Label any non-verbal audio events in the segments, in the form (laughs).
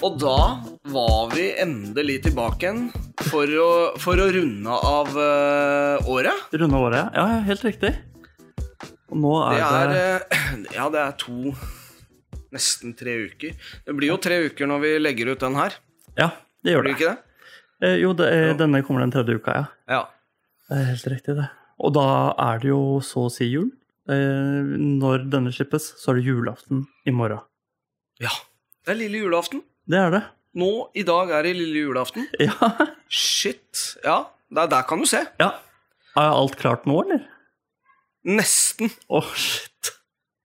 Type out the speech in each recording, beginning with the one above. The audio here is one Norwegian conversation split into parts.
Og da var vi endelig tilbake igjen for å, for å runde av uh, året. Runde året, ja. Helt riktig. Og nå er Det det, er det (clears throat) Ja, det er to Nesten tre uker. Det blir jo tre uker når vi legger ut den her. Ja, det gjør Blir det. det ikke det? Eh, jo, det er, denne kommer den tredje uka, ja. Ja. Det er helt riktig, det. Og da er det jo så å si jul. Eh, når denne slippes, så er det julaften i morgen. ja. Det er lille julaften. Det er det. Nå, i dag er det lille julaften. (laughs) Ja. Shit. Ja, der, der kan du se. ja. Er alt klart nå, eller? Nesten. Å, shit.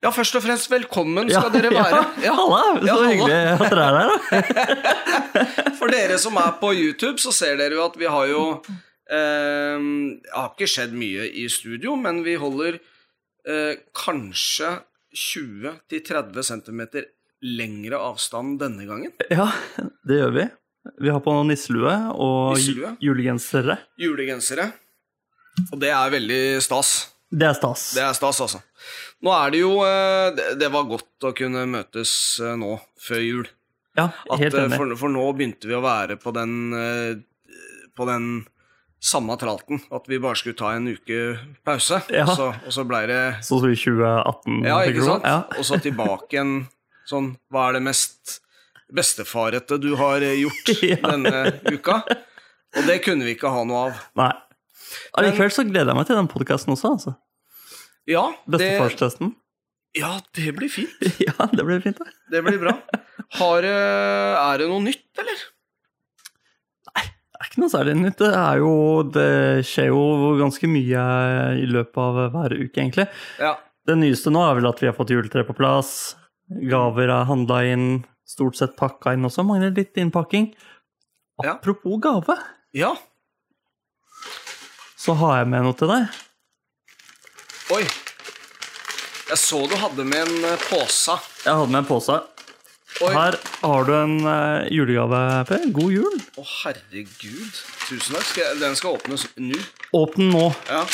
Ja, først og fremst velkommen skal dere (laughs) være. Ja, halla! Så Ja, hyggelig at dere er der, da. (laughs) For dere som er på YouTube, så ser dere jo at vi har jo eh, Det har ikke skjedd mye i studio, men vi holder eh, kanskje 20-30 cm lengre avstand denne gangen. Ja, det gjør vi. Vi har på nisselue og Nisselue? julegensere. Julegensere. Og det er veldig stas. Det er stas. Det er stas, altså. Nå er det jo eh, det- var godt å kunne møtes eh, nå, før jul. Ja, helt At, enig. for, for nå begynte vi å være på den eh, På den samme tralten. At vi bare skulle ta en uke pause. Ja. Og, så, og så ble det Så som i 2018. Ja, ikke sant? Ja. Og så tilbake igjen sånn Hva er det mest bestefarete du har eh, gjort (laughs) Ja. denne uka? Og det kunne vi ikke ha noe av. Nei. Allikevel så gleder jeg meg til den podkasten også, altså. Ja, Bestefarstesten. ja, det blir fint. (laughs) Ja, det blir fint, det. Det blir bra. Har, eh, er det noe nytt, eller? Nei, Det er ikke noe særlig nytt. Det er jo Det skjer jo ganske mye i løpet av hver uke, egentlig. Ja. Det nyeste nå er vel at vi har fått juletre på plass. Gaver er handla inn. Stort sett pakka inn også. Mangler litt innpakking. Ja. Apropos gave, ja. så har jeg med noe til deg. Oi. Jeg så du hadde med en eh, pose. Jeg hadde med en pose. Oi. Her har du en eh, julegave, Per. God jul. Å, herregud. Tusen takk. Den skal åpnes nå. Åpne nå. Ja.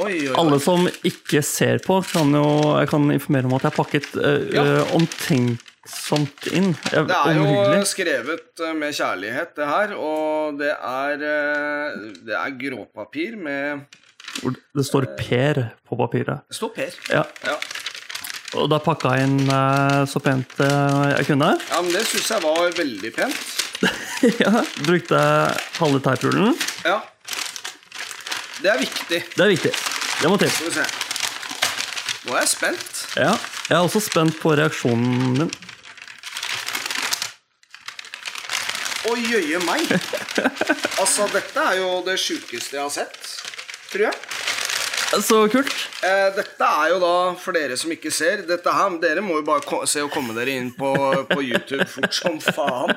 Oi, oi, oi. Alle som ikke ser på, kan jo Jeg kan informere om at jeg har pakket uh, Ja. eh, omtenksomt inn. Jeg, Det er jo skrevet eh, med kjærlighet, det her. Og det er, det er gråpapir med Det står Per på papiret. Det står Per. Ja. Ja. Og da pakka jeg inn så pent jeg kunne. ja, men det syns jeg var veldig pent. (laughs) ja, brukte halve teiprullen. Ja. Det er viktig. Det er viktig. Det må til. Skal vi se. Nå er jeg spent. Ja. Jeg er også spent på reaksjonen din. Å jøye meg. Altså, dette er jo det sjukeste jeg har sett, tror jeg. Så kult. Eh, dette er jo da, for dere som ikke ser dette her, Dere må jo bare se og komme dere inn på, på YouTube fort som faen.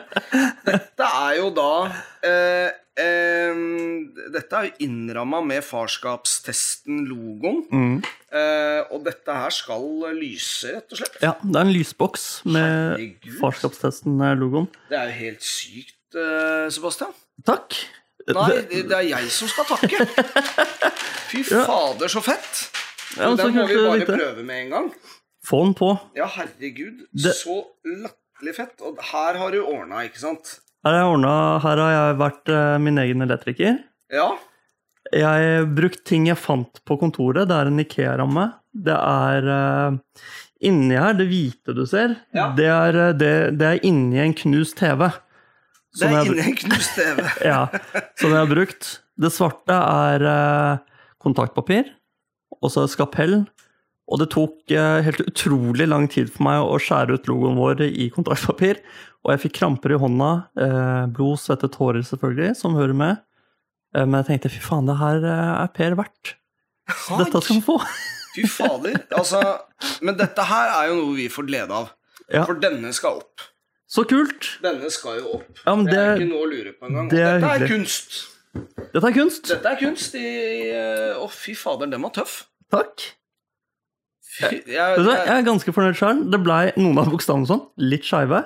Dette er jo da eh, eh, Dette er jo innramma med farskapstesten-logoen. Eh, og dette her skal lyse, rett og slett. Ja, det er en lysboks med farskapstesten-logoen. Det er jo helt sykt, eh, Sebastian. Takk. Nei, Det- det, er jeg som skal takke. (laughs) Fy fader, så fett. Ja, så Den må vi bare vite. prøve med en gang. Få den på. Ja, herregud. Det- Så latterlig fett. Og her har du ordna, ikke sant? Her har jeg, ordnet, her har jeg vært eh, min egen elektriker. Ja. Jeg har brukt ting jeg fant på kontoret. Det er en Ikea-ramme. Det er uh, inni her, det hvite du ser, Ja. det, er, eh, det, det er inni en knust TV. Det er inni en knust TV. (laughs) Ja, som jeg har brukt. Det svarte er eh, kontaktpapir, og så skapell. Og det tok eh, helt utrolig lang tid for meg å skjære ut logoen vår i kontaktpapir. Og jeg fikk kramper i hånda. Eh, blod, svette, tårer selvfølgelig, som hører med. Men jeg tenkte fy faen, det her er Per verdt. Dette skal han få. Fy fader. Altså, men dette her er jo noe vi får glede av. Ja. For denne skal opp. Så kult! Denne skal jo opp. Ja, men det er ikke noe å lure på engang. Det er Dette er hyggelig. kunst. Dette er kunst. Dette er kunst i eh, Å, fy fader, den var tøff. Takk. Fy, jeg, Jeg jeg, er ganske fornøyd sjøl. Det blei noen av bokstavene sånn, litt skeive.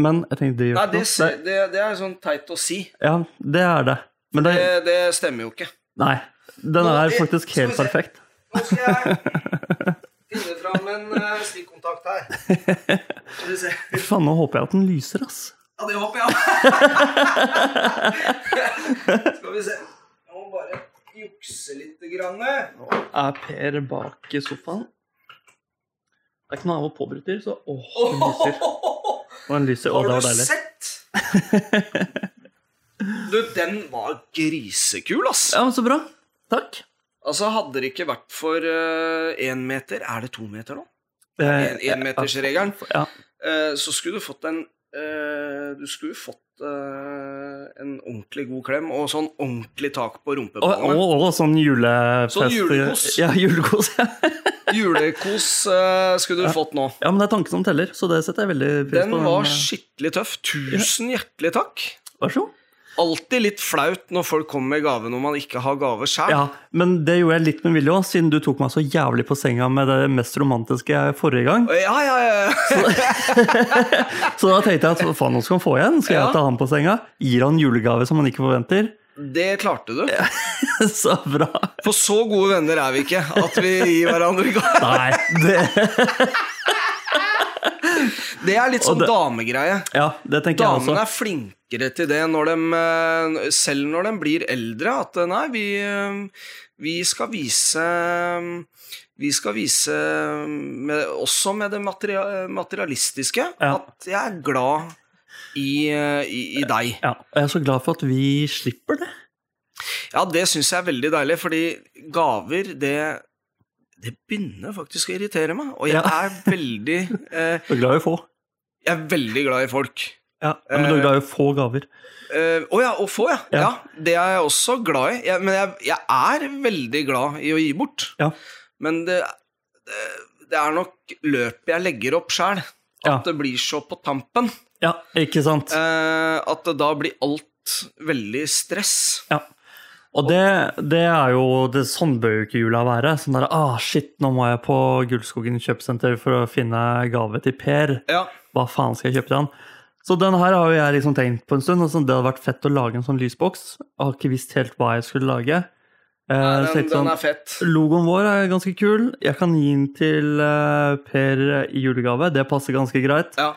Men jeg tenkte det gjør ikke det, noe. det, det er sånn teit å si. Ja, det er det. Men det, Det, det stemmer jo ikke. Nei. Den er faktisk helt perfekt. Nå skal jeg (laughs) fram en uh, stikkontakt her. (laughs) Skal vi se. Faen, nå håper jeg at den lyser, ass. Ja, det håper jeg. (laughs) Skal vi se. Jeg må bare jukse litt. Grann. Nå Er Per bak i sofaen? Det er ikke noe av å påbryte, så åh, den lyser. Og den lyser, og det var deilig. Har du sett? Du, den var grisekul, ass. Ja, men så bra. Takk. Altså, Hadde det ikke vært for én meter Er det to meter nå? Eh, Énmetersregelen. Ja. Uh, så skulle du fått en uh, Du skulle fått eh, en ordentlig god klem og sånn ordentlig tak på Og, rumpeballene. og, og sånn julefest. Sånn julekos. Ja, julekos. (laughs) Julekos eh, skulle du fått nå. ja, men det er tanken som teller, så det setter jeg veldig pris Den på. var eh, skikkelig tøff. Tusen hjertelig takk. Vær så god. Alltid litt flaut når folk kommer med gave når man ikke har gave sjøl. Ja, men det gjorde jeg litt med vilje òg, siden du tok meg så jævlig på senga med det mest romantiske forrige gang. Ja, ja, ja. (laughs) Så da tenkte jeg at faen, nå skal han få igjen. Skal Ja. jeg ta han på senga? Gir han julegave som han ikke forventer? Det klarte du. (laughs) Så bra. For så gode venner er vi ikke at vi gir hverandre gave. Nei, det (laughs) Det er litt sånn det- damegreie. Ja, det tenker jeg Damene også. er flinkere til det når de, eh, selv når de blir eldre, at eh, nei, vi, eh, vi skal vise Vi skal vise, med, også med det materialistiske, Ja. at jeg er glad i, i, i deg. Ja, og jeg er så glad for at vi slipper det. Ja, det syns jeg er veldig deilig, fordi gaver, det det begynner faktisk å irritere meg. Og jeg Ja. er veldig eh, glad i å få. Jeg er veldig glad i folk. Ja, men du er glad i å få gaver. Eh, Å ja, å få, ja. ja. Ja. Det er jeg også glad i. Jeg, men jeg, jeg er veldig glad i å gi bort. Ja. Men det, det, det er nok løpet jeg legger opp sjæl. At Ja. det blir så på tampen. Ja, ikke sant? Uh, at det da blir alt veldig stress. Ja. Og det, det er jo det, Sånn bør jo ikke jula være. Sånn der, ah, shit, nå må jeg på Gullskogen kjøpesenter for å finne gave til Per. Ja. Hva faen skal jeg kjøpe til han? Så den her har jo jeg liksom tenkt på en stund. og sånn, Det hadde vært fett å lage en sånn lysboks. Jeg har ikke visst helt hva jeg skulle lage. Eh, Nei, så den, sånn, den er fett. Logoen vår er ganske kul. Jeg kan gi den til eh, Per i julegave. Det passer ganske greit. Ja.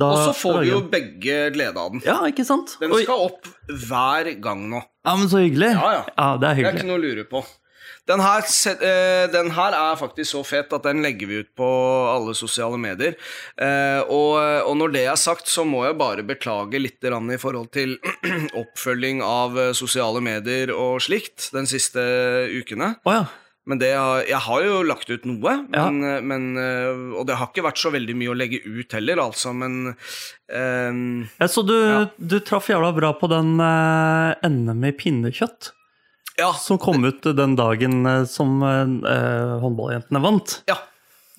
Og så får vi jo begge glede av den. den. Ja, ikke sant? Den skal opp hver gang nå. Ja, men så hyggelig. Ja, ja. det er Det er ikke noe å lure på. Den her, eh, den her er faktisk så fet at den legger vi ut på alle sosiale medier. Eh, og, og når det er sagt, så må jeg bare beklage litt i forhold til (clears throat) oppfølging av eh, sosiale medier og slikt den siste ukene. Oh, ja. Men det jeg har jo lagt ut noe, men, ja. men, og det har ikke vært så veldig mye å legge ut heller, altså, men um, Ja, Så du, du traff jævla bra på den uh, NM i pinnekjøtt Ja. som kom ut den dagen eh, som eh, håndballjentene vant. ja.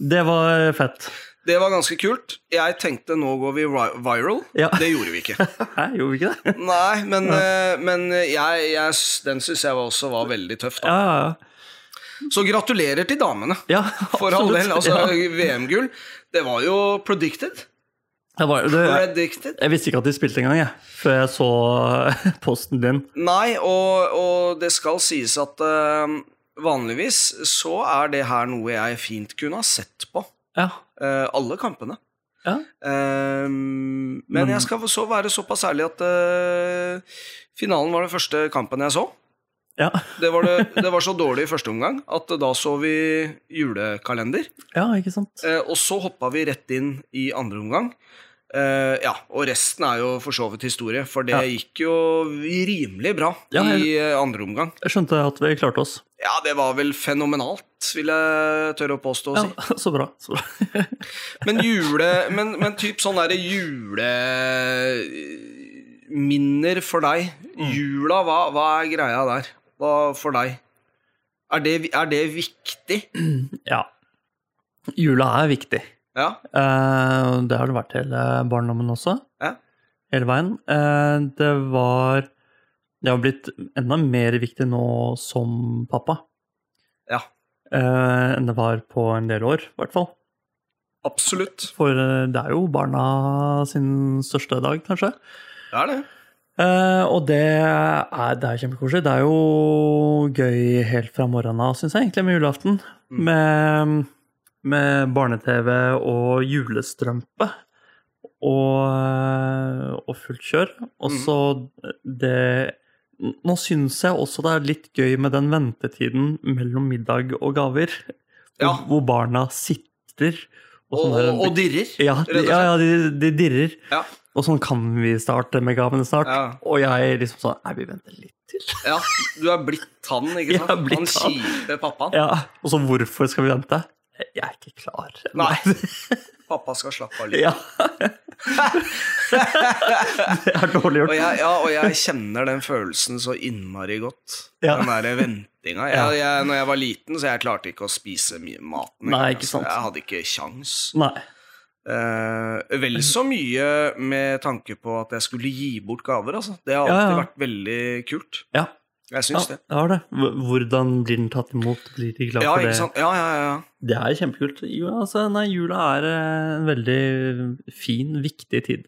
Det var fett. Det var ganske kult. Jeg tenkte nå går vi viral. Ja. Det gjorde vi ikke. (laughs) Hæ, gjorde vi ikke det? (laughs) Nei, men, eh, men jeg, jeg, den syns jeg også var veldig tøff. Da. Ja, ja, ja. Så gratulerer til damene. ja For all del. Altså, Ja. (laughs) VM-gull. Det var jo predicted. Jeg, var, det, jeg visste ikke at de spilte engang, jeg, før jeg så (laughs) posten din. Nei, og, og det skal sies at uh, vanligvis så er det her noe jeg fint kunne ha sett på. Ja. Uh, alle kampene. ja. Uh, men, Men- jeg skal så være såpass ærlig at finalen var den første kampen jeg så. Ja. Det var, det, det var så dårlig i første omgang at da så vi julekalender. ja, ikke sant? Eh, og så hoppa vi rett inn i andre omgang. Eh, ja, og resten er jo for så vidt historie, for det Ja. gikk jo rimelig bra Ja, jeg- i eh, andre omgang. Jeg skjønte at vi klarte oss. Ja, det var vel fenomenalt, vil jeg tørre å påstå å Ja, si. (laughs) så bra. Så bra. (laughs) Men jule Men, men typ sånn derre juleminner for deg. Mm. Jula, hva, hva er greia der? Hva for deg? Er det, er det viktig? (clears throat) Ja. Jula er viktig. Ja. Eh, det har det vært hele barndommen også. Ja. Hele veien. Eh, det var Det har blitt enda mer viktig nå som pappa Ja. eh, enn det var på en del år, i hvert fall. Absolutt. For det er jo barna sin største dag, kanskje. Det er det. Eh, og det er, det er kjempekoselig. Det er jo gøy helt fra morgenen av, syns jeg, egentlig, med julaften. Mm. Med med barne-TV og julestrømpe og, eh, og fullt kjør. Og så så det Nå syns jeg også det er litt gøy med den ventetiden mellom middag og gaver. Ja. Hvor, barna sitter Og, sånn og, og dirrer. ja, de, og ja, ja, de, de dirrer. Ja. Og sånn kan vi starte med gavene snart. Ja. Og jeg liksom sånn Nei, vi venter litt til. (laughs) Ja, du er blitt han, ikke sant? blitt han kjipe pappaen. Ja, Og så hvorfor skal vi vente? Jeg er ikke klar. (laughs) Nei. Pappa skal slappe av litt. Ja. (laughs) det er dårlig Og gjort. jeg, ja, og jeg kjenner den følelsen så innmari godt. Ja. Den derre ventinga. Jeg, jeg, når jeg var liten, så jeg klarte ikke å spise mye mat. Nei, ikke sant. Jeg hadde ikke kjangs. Nei. Eh, vel så mye med tanke på at jeg skulle gi bort gaver, altså. Det har alltid ja. vært veldig kult. Ja, Jeg ja syns det. har det. Hvordan blir den tatt imot? Blir de glad Ja, for det? Ja, ja, ja. Det er kjempekult. Jo, altså, nei, jula er eh, en veldig fin, viktig tid.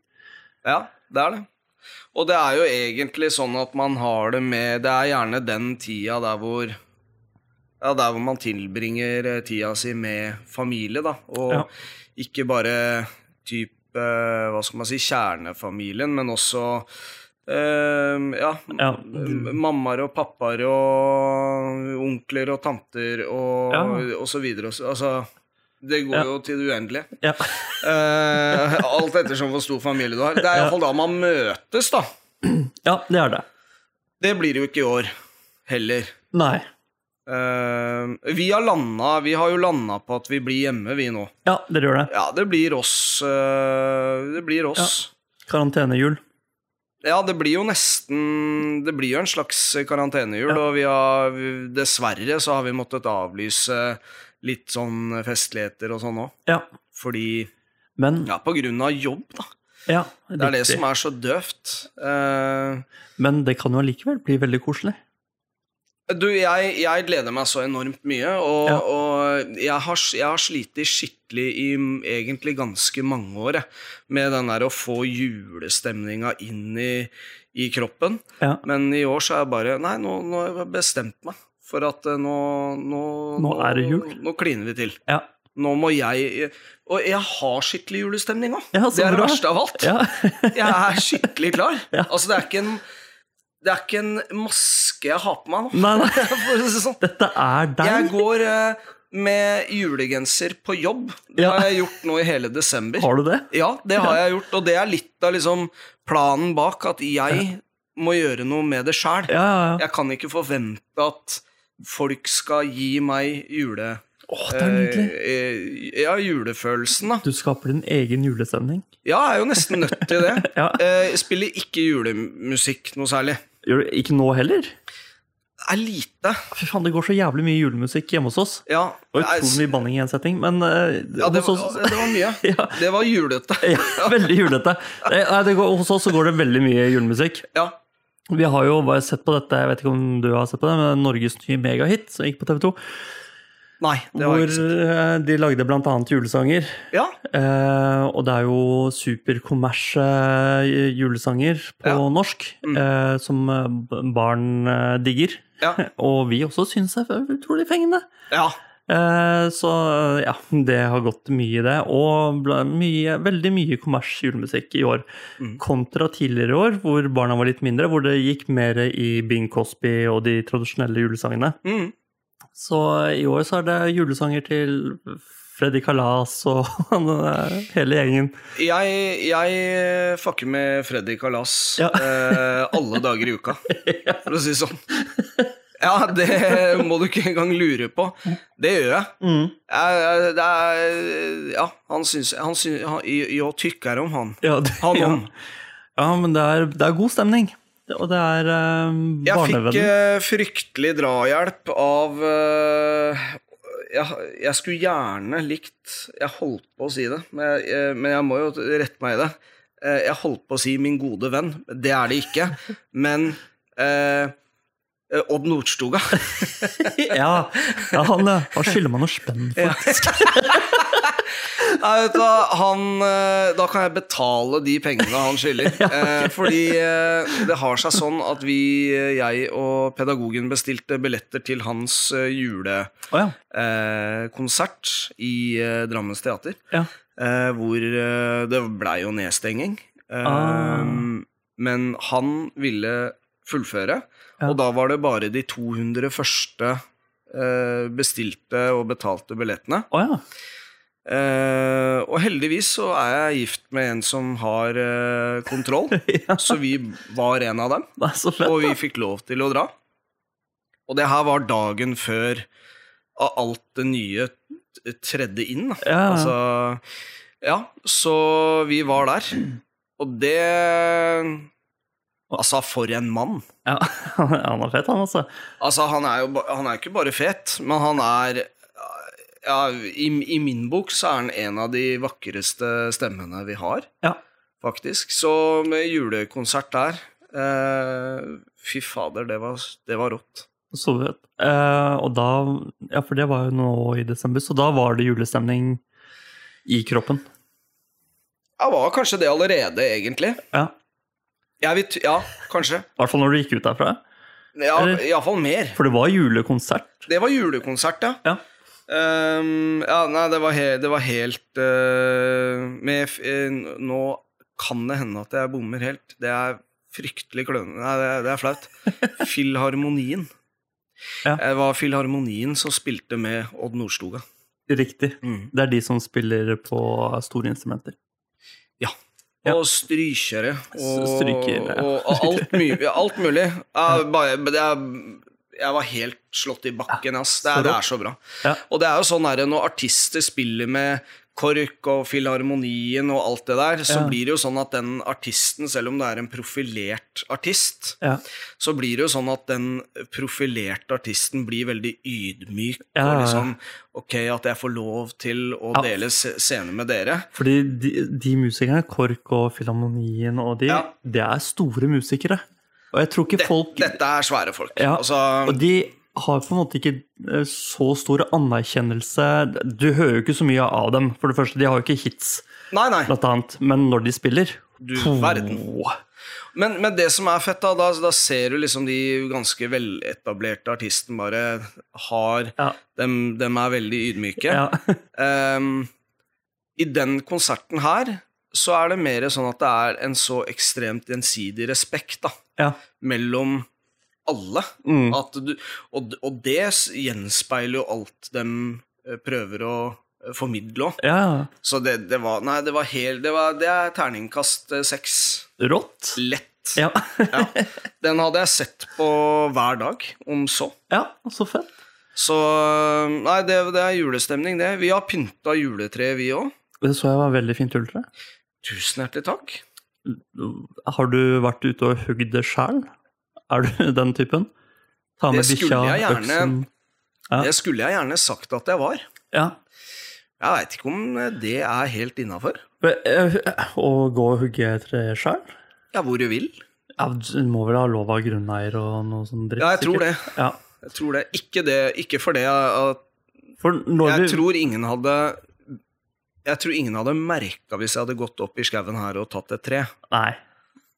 Ja, det er det. Og det er jo egentlig sånn at man har det med Det er gjerne den tida der hvor Ja, der hvor man tilbringer eh, tida si med familie, da. Og Ja. ikke bare type eh, Hva skal man si kjernefamilien, men også Uh, ja, Ja. mammaer og pappaer og onkler og tanter og, Ja. og så videre. Altså, det går Ja. jo til det uendelige. Ja. (laughs) Eh, alt ettersom hvor stor familie du har. Det er iallfall da man møtes, da. ja, det er det. Det blir det jo ikke i år heller. Nei. Eh, vi har landa Vi har jo landa på at vi blir hjemme, vi nå. Ja, dere gjør det. Ja, det blir oss. Uh, det blir oss. Karantenejul. Ja. det blir jo nesten Det blir jo en slags karantenehjul, Ja. og vi har Dessverre så har vi måttet avlyse litt sånn festligheter og sånn òg. Ja. Fordi Men Ja, på grunn av jobb, da. ja, Det er det som er så døvt. Uh, Men det kan jo allikevel bli veldig koselig. Du, jeg, jeg gleder meg så enormt mye, og, Ja. og jeg, har, jeg har slitt skikkelig i egentlig ganske mange år med den der å få julestemninga inn i, i kroppen. Ja. Men i år så er jeg bare Nei, nå, nå har jeg bestemt meg for at eh, nå Nå, Nå er det jul. Nå kliner vi til. Ja. Nå må jeg Og jeg har skikkelig julestemning òg. Det er det verste av alt. ja. Jeg er skikkelig klar. (laughs) Ja. Altså, det er ikke en Det er ikke en maske jeg har på meg nå. Nei, nei. (laughs) Sånn. Dette er deg. Jeg går eh, med julegenser på jobb. Det Ja. har jeg gjort nå i hele desember. Har du det? Ja, det har jeg gjort, og det er litt av liksom planen bak at jeg må gjøre noe med det sjæl. Ja, ja, ja. Jeg kan ikke forvente at folk skal gi meg jule... Åh, det er nydelig. eh, ja, julefølelsen, da. Du skaper din egen julestemning. Ja, jeg er jo nesten nødt til det. (laughs) Ja. Eh, spiller ikke julemusikk noe særlig. Gjør du ikke nå heller? Det er lite. Fy faen, det går så jævlig mye julemusikk hjemme hos oss. Ja, Og jeg- utrolig mye banning i en setting, men uh, ja det, var, det var mye. (laughs) Ja. Det var julete. ja, (laughs) Veldig julete. Eh, Nei, det går, hos oss så går det veldig mye julemusikk. Ja. Vi har jo sett på dette, jeg vet ikke om du har sett på det, men Norges nye megahit som gikk på TV 2. Nei, det Hvor eh, de lagde annet julesanger. Ja, Eh, og det er jo superkommers eh, julesanger på Ja. norsk, Mm. eh, som eh, barn digger. ja, (laughs) Og vi også syns det er utrolig fengende. ja. Eh, så ja, det har gått mye i det. Og mye, veldig mye kommers julemusikk i år. Mm. Kontra tidligere år, hvor barna var litt mindre, hvor det gikk mer i Bing Cosby og de tradisjonelle julesangene. Mm. Så i år så er det julesanger til Freddy Kalas og (laughs) hele gjengen. Jeg, jeg fucker med Freddy Kalas Ja. eh, alle dager i uka, for å si det sånn. Ja, det må du ikke engang lure på. Det gjør jeg. Mm. jeg det er Ja, han syns, han syns han, Jeg tykker om han. Ja, det, Han ja. ja, men det er, det er god stemning. Og det er uh, Jeg fikk eh, fryktelig drahjelp av eh, jeg, jeg skulle gjerne likt Jeg holdt på å si det, men jeg, eh, men jeg må jo rette meg i det. Jeg holdt på å si 'min gode venn'. Det er det ikke. Men Eh, Odd Nordstoga. (laughs) ja, ja, han, ja. han skylder meg noe spenn, faktisk. (laughs) Nei, vet du hva, han eh, Da kan jeg betale de pengene han skylder. (laughs) Eh, fordi eh, det har seg sånn at vi, eh, jeg og pedagogen, bestilte billetter til hans eh, oh, ja. julekonsert i eh, Drammens Teater. ja. Eh, hvor eh, det blei jo nedstenging. Eh, Ah. Men han ville fullføre, Ja. og da var det bare de 200 første eh, bestilte og betalte billettene. Oh, ja. Eh, og heldigvis så er jeg gift med en som har eh, kontroll, (laughs) ja. så vi var en av dem. Fett. Og vi fikk lov til å dra. Og det her var dagen før av alt det nye tredde inn. Altså, ja, så vi var der. Og det Altså, for en mann. Ja, (laughs) han er fet, han, altså. Altså, han er jo han er ikke bare fet, men han er ja, i, I min bok så er han en av de vakreste stemmene vi har, Ja. faktisk. Så med julekonsert der eh, Fy fader, det var, det var rått. Så vet. Eh, og da Ja, for det var jo nå i desember, så da var det julestemning i kroppen. Ja, var kanskje det allerede, egentlig. Ja. Vet, ja, kanskje. I hvert fall når du gikk ut derfra. Ja, Iallfall mer. For det var julekonsert. Det var julekonsert, ja. Ja. Um, ja, nei, det var, he det var helt uh, med, eh, Nå kan det hende at jeg bommer helt. Det er fryktelig klønete. Nei, det, det er flaut. (laughs) Filharmonien. Ja. Det var Filharmonien som spilte med Odd Nordstoga. Riktig. Mm. Det er de som spiller på store instrumenter. Ja. Og strykere. Og, strykere, og, og alt, my alt mulig. Jeg, bare, er, jeg var helt slått i bakken, ass. Det er, det er så bra. Ja. Og det er jo sånn her, når artister spiller med KORK og Filharmonien og alt det der, så Ja. blir det jo sånn at den artisten, selv om det er en profilert artist, Ja. så blir det jo sånn at den profilerte artisten blir veldig ydmyk. Ja, Og liksom Ok, at jeg får lov til å dele scener scene med dere. Fordi de, de musikerne, KORK og Filharmonien og de, det er store musikere. Og jeg tror ikke folk Dette er svære folk. Ja, Altså, Og de har på en måte ikke eh, så stor anerkjennelse. Du hører jo ikke så mye av dem. For det første, de har jo ikke hits, nei, nei. blant annet. Men når de spiller Du verden. Men, men det som er fett, da, da, da ser du liksom de ganske veletablerte artistene bare har Ja. dem, dem er veldig ydmyke. Ja. um, (laughs) I den konserten her så er det mer sånn at det er en så ekstremt gjensidig respekt da, ja. mellom alle. Mm. Du, og, og det gjenspeiler jo alt de eh, prøver å eh, formidle òg. ja. Så det, det var Nei, det var helt Det, var, det er terningkast eh, seks. Rått. Lett. Ja. Ja. Den hadde jeg sett på hver dag, om så. ja, så fett. Så Nei, det, det er julestemning, det. Vi har pynta juletreet, vi òg. Det så jeg var veldig fint juletre. Tusen hjertelig takk. Har du vært ute og hugd det sjæl? Er du (laughs) den typen? Ta med bikkja, øksen Ja. Det skulle jeg gjerne sagt at jeg var. Ja. Jeg veit ikke om det er helt innafor. Å gå og hugge tre sjøl? Ja, hvor du vil. Ja, du må vel ha lov av grunneier og noe sånn dritt? Ja, jeg tror det. Ja. Jeg tror det. Ikke, det, ikke for det at For Jeg vi tror ingen hadde Jeg tror ingen hadde merka hvis jeg hadde gått opp i skauen her og tatt et tre. Nei.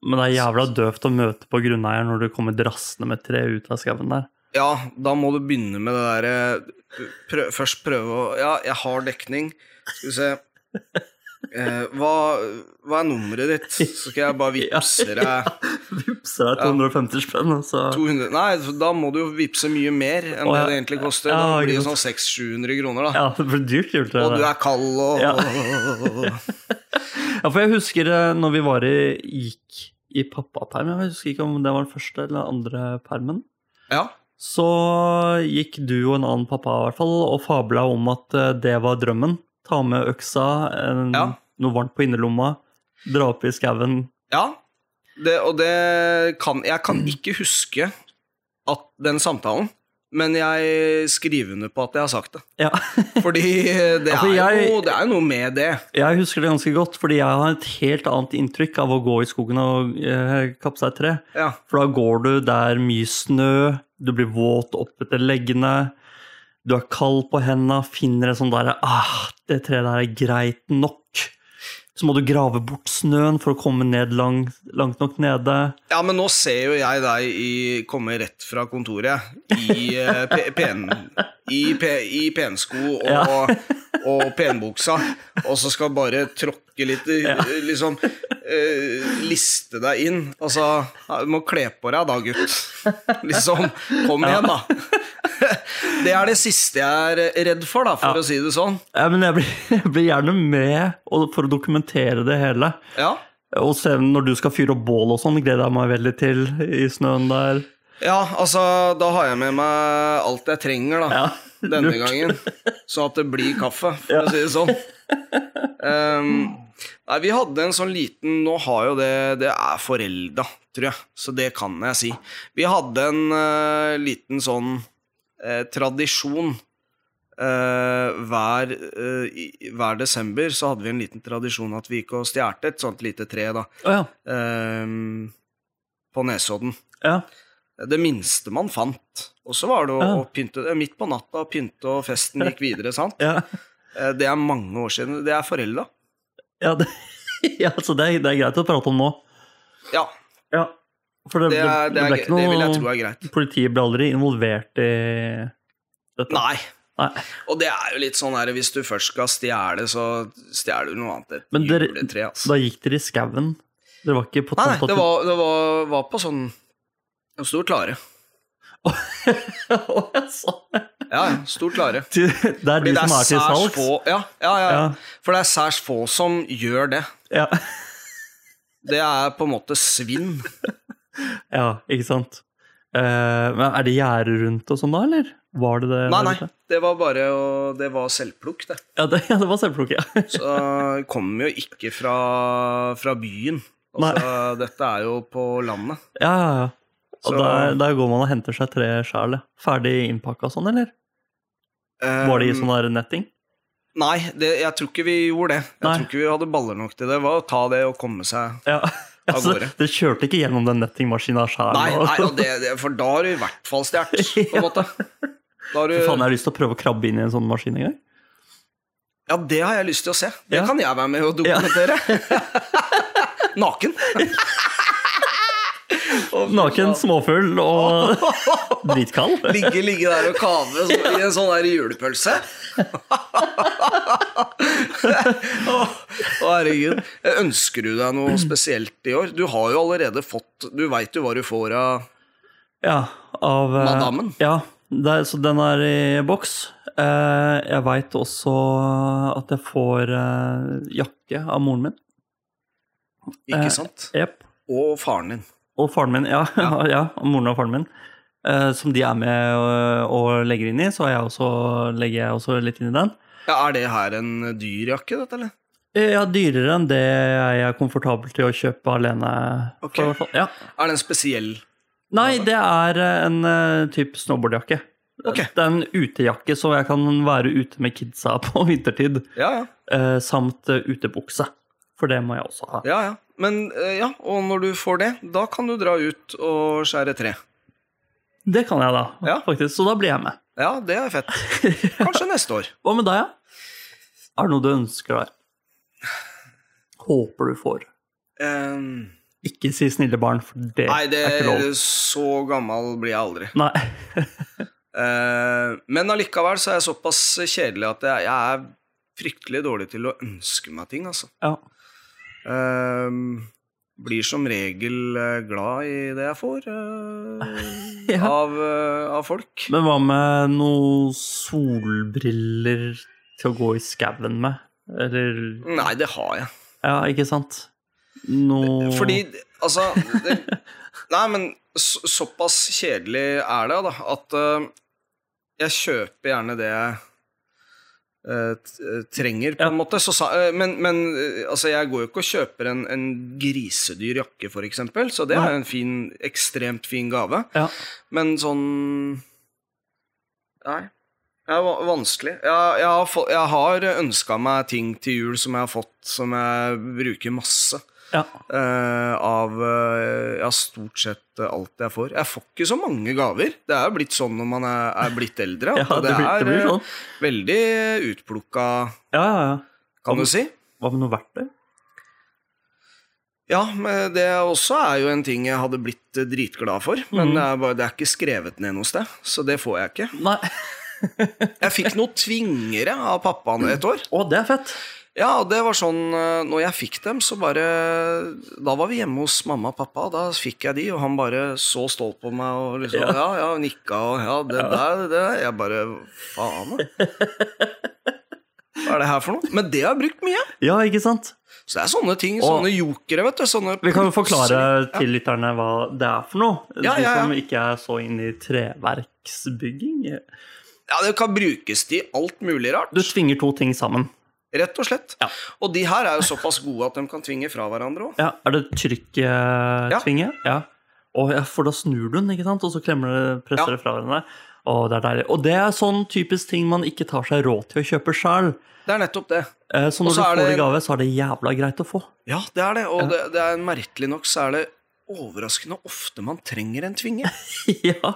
Men det er jævla døvt å møte på grunneier når du kommer drassende med tre ut av skauen der. Ja, da må du begynne med det derre prøv, Først prøve å Ja, jeg har dekning. Skal vi se eh, hva, hva er nummeret ditt? Så skal jeg bare (laughs) vippse deg (laughs) Vippse deg 250 spenn, altså. 200 Nei, da må du jo vippse mye mer enn Åh, det det egentlig koster. Ja, Da blir det sånn 600-700 kroner, da. Ja, det blir dyrt juletre. Og du er kald og Ja. (laughs) Ja, for jeg husker eh, når vi var i, gikk i pappaperm, jeg husker ikke om det var den første eller andre permen, Ja. så gikk du og en annen pappa i hvert fall og fabla om at eh, det var drømmen. Ta med øksa, en, Ja. noe varmt på innerlomma, dra opp i skauen. Ja, det, og det kan Jeg kan ikke huske at den samtalen, men jeg skriver under på at jeg har sagt det. Ja. (laughs) Fordi det, Ja, for er, jeg- jo, det er noe med det. Jeg husker det ganske godt, fordi jeg har et helt annet inntrykk av å gå i skogen og eh, kappe seg et tre. Ja. For da går du der mye snø, du blir våt opp etter leggene, du er kald på henda, finner et sånt derre ah, det treet der er greit nok. Så må du grave bort snøen for å komme ned lang, langt nok nede. Ja, men nå ser jo jeg deg i, komme rett fra kontoret i, eh, pen, i, i pensko og, Ja. og penbuksa, og så skal bare tråkke litt eh, Liksom eh, liste deg inn. Altså, du må kle på deg da, gutt. Liksom. Kom igjen, da. (laughs) Det er det siste jeg er redd for, da, for Ja. å si det sånn. Ja, men jeg blir, (laughs) jeg blir gjerne med for å dokumentere det hele. Ja. Og se når du skal fyre opp bål og sånn, gleder jeg meg veldig til i snøen der. Ja, altså, da har jeg med meg alt jeg trenger, da. Ja, (laughs) denne gangen. Så at det blir kaffe, for å si det sånn. Um, nei, vi hadde en sånn liten Nå har jo det Det er forelda, tror jeg, så det kan jeg si. Vi hadde en uh, liten sånn eh, tradisjon. Eh, hver, eh, hver desember så hadde vi en liten tradisjon at vi gikk og stjal et sånt lite tre, da. oh, ja. ehm, på Nesodden. ja. Det minste man fant. Og så var det å, Ja. å pynte det midt på natta, pynte, og festen gikk videre. sant? (laughs) Ja, Eh, Det er mange år siden. Det er forelda. ja, det, (laughs) ja så det er, det er greit å prate om nå. Ja, Ja. For det, det, er, det, det er, det, noe vil jeg tro er greit. Politiet ble aldri involvert i dette? Nei. Nei. Og det er jo litt sånn her, hvis du først skal stjele, så stjeler du noe annet. Et Men dere- juletre, altså. Da gikk dere i skauen? Dere var ikke på Nei, det var, det var, var på sånn en stor klare. Å, (laughs) ja, sa det! ja, stor klare. Det er Fordi de som er til salgs? få ja, ja, ja, ja. Ja. For det er særs få som gjør det. Ja. Det er på en måte svinn. (laughs) ja, ikke sant. Uh, men er det gjerde rundt og sånn da, eller? Var det det? Nei, nei. Det var bare å- Det var selvplukk, det. Ja, det, ja, det var selvplukk, ja. (laughs) Så kom jo ikke fra, fra byen. Altså, dette er jo på landet. Ja, ja, ja. Og Så- der, der går man og henter seg tre sjæl. Ferdig innpakka sånn, eller? Var det i Um, sånn der netting? Nei, det, jeg tror ikke vi gjorde det. Jeg Nei. tror ikke vi hadde baller nok til det. Det var å ta det og komme seg Ja. (laughs) Altså, gårde. det kjørte ikke gjennom den nettingmaskina sjæl? Nei, nei det, det, for da har du i hvert fall stjålet, på en (laughs) måte. Da har du, Faen, jeg har lyst til å prøve å krabbe inn i en sånn maskin en gang. ja, det har jeg lyst til å se. Det Ja. kan jeg være med og dokumentere. (laughs) Naken. Naken, småfull og dritkald. Ligge, ligge der og kave som i en sånn der julepølse. (laughs) Herregud. Ønsker du deg noe spesielt i år? Du har jo allerede fått Du veit jo hva du får av Ja, av eh, Madammen? Ja, det er, så den er i boks. Eh, jeg veit også at jeg får eh, jakke av moren min. Ikke Eh, sant? Og faren din. Og faren min, ja. ja. (laughs) Ja. moren og faren min. Eh, som de er med og, og legger inn i, så jeg også, legger jeg også litt inn i den. Ja, Er det her en dyr jakke, dette, eller? Eh, Ja, dyrere enn det jeg er komfortabel til å kjøpe alene. Ok. For, ja. Er det en spesiell Nei, det er eh, en uh, type snowboardjakke. Okay. Det er en utejakke, så jeg kan være ute med kidsa (laughs) på vintertid. Ja, ja. Uh, samt uh, utebukse. For det må jeg også ha. ja, ja. Men eh, ja, og når du får det, da kan du dra ut og skjære tre. Det kan jeg da, Ja. faktisk. Så da blir jeg med. Ja, det er fett. Kanskje (laughs) neste år. Hva med deg, ja? Er det noe du ønsker deg? Håper du får. Um, Ikke si snille barn, for det, nei, det er ikke lov. så gammel blir jeg aldri. Nei. uh, (laughs) men allikevel så er jeg såpass kjedelig at jeg, jeg er fryktelig dårlig til å ønske meg ting, altså. Ja. Ehm, blir som regel eh, glad i det jeg får uh, (laughs) Ja. av, uh, av folk. Men hva med noen solbriller til å gå i skauen med? Eller Nei, det har jeg. Ja, ikke sant? Noe Fordi, altså det, (laughs) Nei, men så, såpass kjedelig er det, da, at uh, jeg kjøper gjerne det jeg trenger, på Ja. en måte. Så, sa- eh, men men eh, altså, jeg går jo ikke og kjøper en, en grisedyr jakke, eksempel, så det er en fin, ekstremt fin gave. Ja. Men sånn Nei. Det er vanskelig. Jeg, jeg har, jeg har ønska meg ting til jul som jeg har fått, som jeg bruker masse. Ja. Uh, av uh, ja, stort sett alt jeg får. Jeg får ikke så mange gaver. Det er jo blitt sånn når man er, er blitt eldre. (laughs) Ja, det, det blir, det blir er eh, sånn. veldig utplukka, Ja, ja, ja. kan du si. Hva med noe verktøy? Ja, men det også er jo en ting jeg hadde blitt eh, dritglad for. Men det, er bare, det er ikke skrevet ned noe sted, så det får jeg ikke. Nei. (laughs) Jeg fikk noen tvingere av pappaen et år. Å, det er fett. Ja, det var sånn eh, Når jeg fikk dem, så bare Da var vi hjemme hos mamma og pappa, da fikk jeg de, og han bare så stolt på meg og liksom Ja. Ja, ja, nikka og Ja, det der, det der. Jeg bare Faen, da. Hva er det her for noe? Men det har jeg brukt mye. Ja, ikke sant? Så det er sånne ting. Og- Sånne jokere, vet du. Sånne Vi kan jo forklare til lytterne hva det er for noe. Ja, De ja, ja. som ikke er så inne i treverksbygging. Ja, det kan brukes til alt mulig rart. Du tvinger to ting sammen. Rett og slett. Ja. Og de her er jo såpass gode at de kan tvinge fra hverandre òg. Ja, Er det trykktvinge? Ja. Og ja, for da snur du den, ikke sant? og så klemmer det, presser Ja. det fra hverandre. Og det er deilig. Og det er sånn typisk ting man ikke tar seg råd til å kjøpe sjøl. Det er nettopp det. Så når Også du får det i gave, så er det jævla greit å få. Ja, det er det. Og det, det er merkelig nok så er det overraskende ofte man trenger en tvinge. (laughs) ja.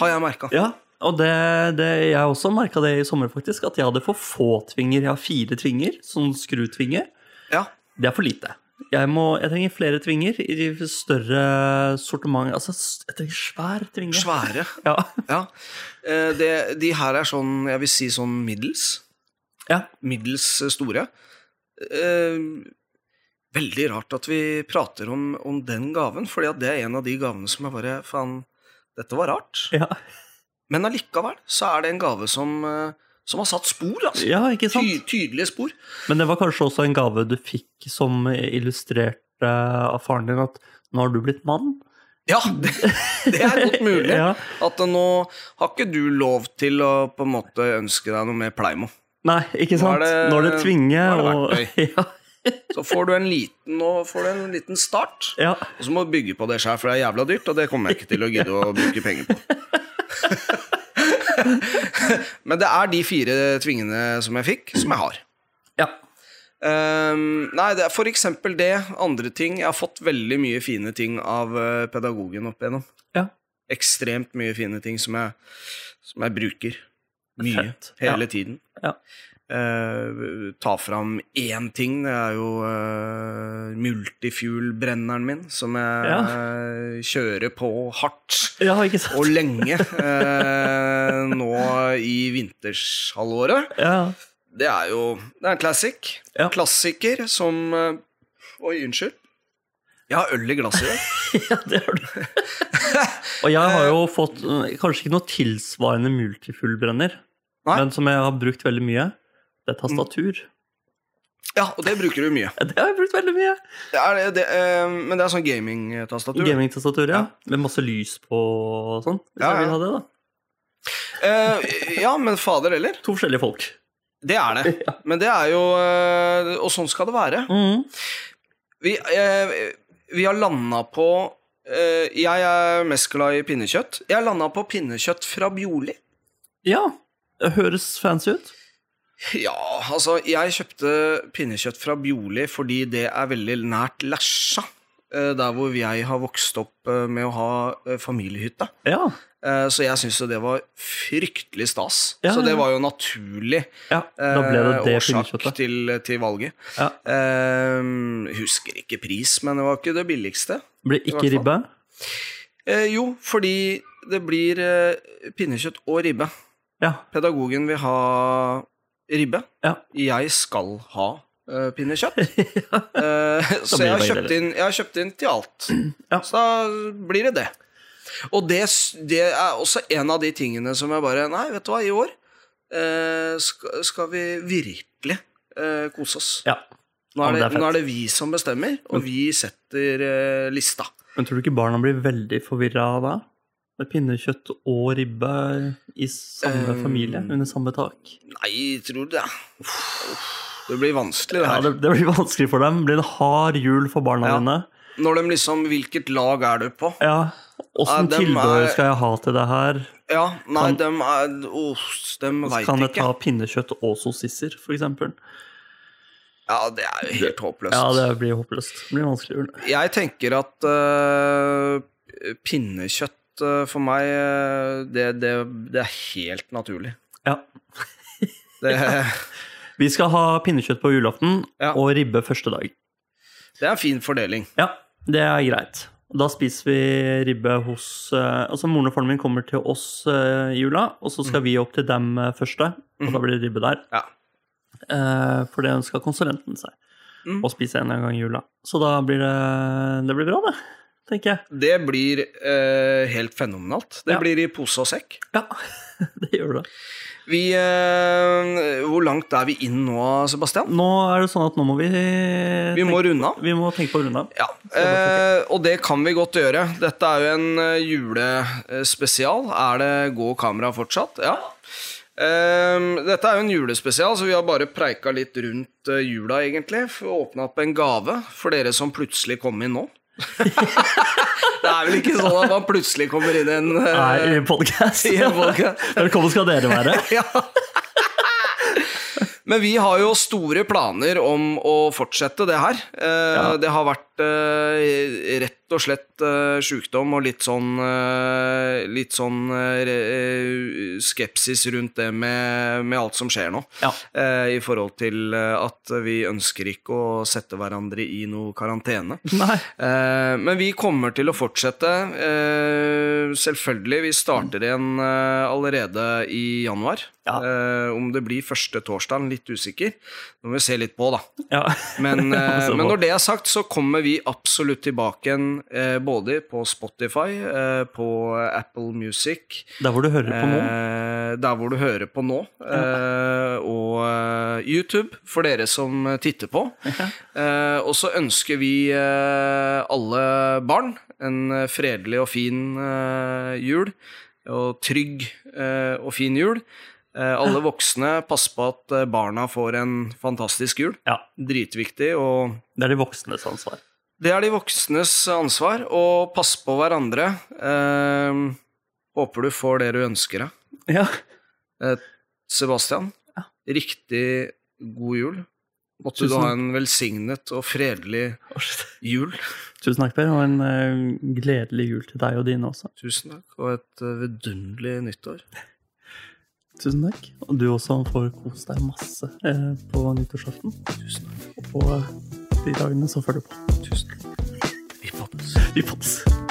Har jeg merka. ja. Og det, det, jeg også merka det i sommer, faktisk. At jeg hadde for få tvinger. Jeg har fire tvinger, sånn skrutvinge. Ja. Det er for lite. Jeg, må, jeg trenger flere tvinger i større sortiment. Altså, jeg trenger svær tvinge. Svære. (laughs) Ja. Ja. Eh, Det, de her er sånn, jeg vil si sånn middels. ja. Middels store. Eh, Veldig rart at vi prater om, om den gaven, at det er en av de gavene som jeg bare Faen, dette var rart. Ja. Men allikevel så er det en gave som, eh, som har satt spor, altså. ja, ikke sant? Ty, tydelige spor. Men det var kanskje også en gave du fikk som illustrerte av faren din at nå har du blitt mann? Ja, det, det er godt mulig. (laughs) Ja. At nå har ikke du lov til å på en måte ønske deg noe mer Pleimo. Nei, ikke Nå er sant? det- Nå er det tvinge nå er det og (laughs) ja. Så får du en liten, du en liten start. ja. Og så må du bygge på det sjøl, for det er jævla dyrt, og det kommer jeg ikke til å gidde å bruke penger på. (laughs) (laughs) Men det er de fire tvingene som jeg fikk, som jeg har. ja. Um, nei, det er for eksempel det. Andre ting. Jeg har fått veldig mye fine ting av eh, pedagogen opp igjennom. Ja. Ekstremt mye fine ting som jeg, som jeg bruker. Mye. Fett. Hele Ja. tiden. Ja. Eh, ta fram én ting. Det er jo uh, multifuel-brenneren min, som jeg eh, kjører på hardt ja, og lenge nå i vintershalvåret. Ja. Det er jo Det er en classic. Ja. Klassiker som Oi, unnskyld. Jeg har øl i glasset i dag. (laughs) ja, det har du. og jeg har jo fått kanskje ikke noe tilsvarende multifullbrenner, Nei. men som jeg har brukt veldig mye. Det er tastatur. Ja, og det bruker du mye. (laughs) Det har jeg brukt veldig mye. Det er, det, det, eh, men det er sånn gamingtastatur. Gamingtastatur, ja. Med masse lys på og sånn. Hvis Ja, jeg vil ja. ha det, da. Eh, ja, men fader heller. To forskjellige folk. Det er det. (laughs) Men det er jo eh, Og sånn skal det være. Mhm. Vi, eh, vi har landa på eh, Jeg er mest glad i pinnekjøtt. Jeg har landa på pinnekjøtt fra Bjorli. Ja. Det høres fancy ut. Ja, altså, jeg kjøpte pinnekjøtt fra Bjorli fordi det er veldig nært Lesja. eh, Der hvor jeg har vokst opp eh, med å ha eh, familiehytte. Ja. Så jeg syns jo det var fryktelig stas. Ja, Så det var jo naturlig ja. Da ble det det årsak til, til valget. Ja. Uh, husker ikke pris, men det var ikke det billigste. Hvert ikke ribbe? Uh, jo, fordi det blir uh, pinnekjøtt og ribbe. Ja. Pedagogen vil ha ribbe. Ja. Jeg skal ha uh, pinnekjøtt. (laughs) Eh, (laughs) så jeg har, kjøpt inn, jeg har kjøpt inn til alt. (clears throat) Ja. Så da blir det det. Og det, det er også en av de tingene som jeg bare Nei, vet du hva, i år uh, skal, skal vi virkelig eh, kose oss. ja. Nå er, det, det er nå er det vi som bestemmer, og vi setter eh, lista. Men tror du ikke barna blir veldig forvirra da? Med pinnekjøtt og ribbe i samme Um, familie, under samme tak? Nei, tror du det? Uff, Det blir vanskelig, det Ja, her. det, det blir vanskelig for dem. Det blir en hard jul for barna Ja. dine. Når de liksom Hvilket lag er du på? Ja. Åssen Ja, tilbehør skal jeg ha til det her? Ja, nei, Kan- dem er oh, dem veit ikke. kan jeg ta pinnekjøtt og sossisser, for eksempel. Ja, det er jo helt håpløst. Ja, det blir håpløst. Det blir vanskelig. Jeg tenker at uh, pinnekjøtt for meg øh, det, det, det er helt naturlig. Ja. (laughs) Det, Vi skal ha pinnekjøtt på julaften Ja. og ribbe første dag. det er en fin fordeling. Ja, det er greit. Da spiser vi ribbe hos eh, Altså, moren og faren min kommer til oss eh, i jula, og så skal vi opp til dem eh, første, og da blir det ribbe der. Ja. Eh, for det ønska konsulenten seg. Mm. Å spise en gang i jula. Så da blir det Det blir bra, det. Tenker jeg. Det blir øh, helt fenomenalt. Det Ja. blir i pose og sekk. Ja, (laughs) det gjør det. Vi øh, Hvor langt er vi inn nå, Sebastian? Nå er det sånn at nå må vi Vi må runde av. Vi må tenke på å runde av. Ja, eh, og det kan vi godt gjøre. Dette er jo en eh, julespesial. Er det Gå kamera fortsatt? Ja. Um, dette er jo en julespesial, så vi har bare preika litt rundt eh, jula, egentlig. For å opp en gave for dere som plutselig kom inn nå. (laughs) det er vel ikke sånn at man plutselig kommer inn en uh, Nei, i podkast. i en podcast. (laughs) Velkommen skal dere være. (laughs) ja. Men vi har jo store planer om å fortsette det her. Uh, Ja. Det har vært eh, rett og slett eh, sjukdom og litt sånn eh, Litt sånn eh, eh, skepsis rundt det med, med alt som skjer nå. Ja. Eh, I forhold til eh, at vi ønsker ikke å sette hverandre i noe karantene. Nei. Eh, men vi kommer til å fortsette. Eh, selvfølgelig. Vi starter igjen eh, allerede i januar. Ja. Eh, om det blir første torsdagen, litt usikker. Nå må vi se litt på, da. Ja. Men, (laughs) eh, men når det er sagt, så kommer vi absolutt tilbake igjen eh, både på Spotify, eh, på Apple Music, Der hvor du hører på nå. eh, der hvor du hører på nå, eh, og eh, YouTube, for dere som titter på. Eh, og så ønsker vi alle barn en fredelig og fin jul, og trygg og fin jul. Eh, alle voksne, pass på at barna får en fantastisk jul. Ja. Dritviktig, og Det er de voksnes ansvar. Det er de voksnes ansvar, og pass på hverandre. Eh, håper du får det du ønsker deg. Ja. Eh, Sebastian, Ja. riktig god jul. Måtte Tusen du ha en velsignet og fredelig jul. Tusen takk, Per, og en uh, gledelig jul til deg og dine også. Tusen takk, og et uh, vidunderlig nyttår. (laughs) Tusen takk. Og du også får kose deg masse uh, på nyttårsaften. Tusen takk. Og på de dagene som følger på. Tusen takk. Vi poddes. Vi poddes.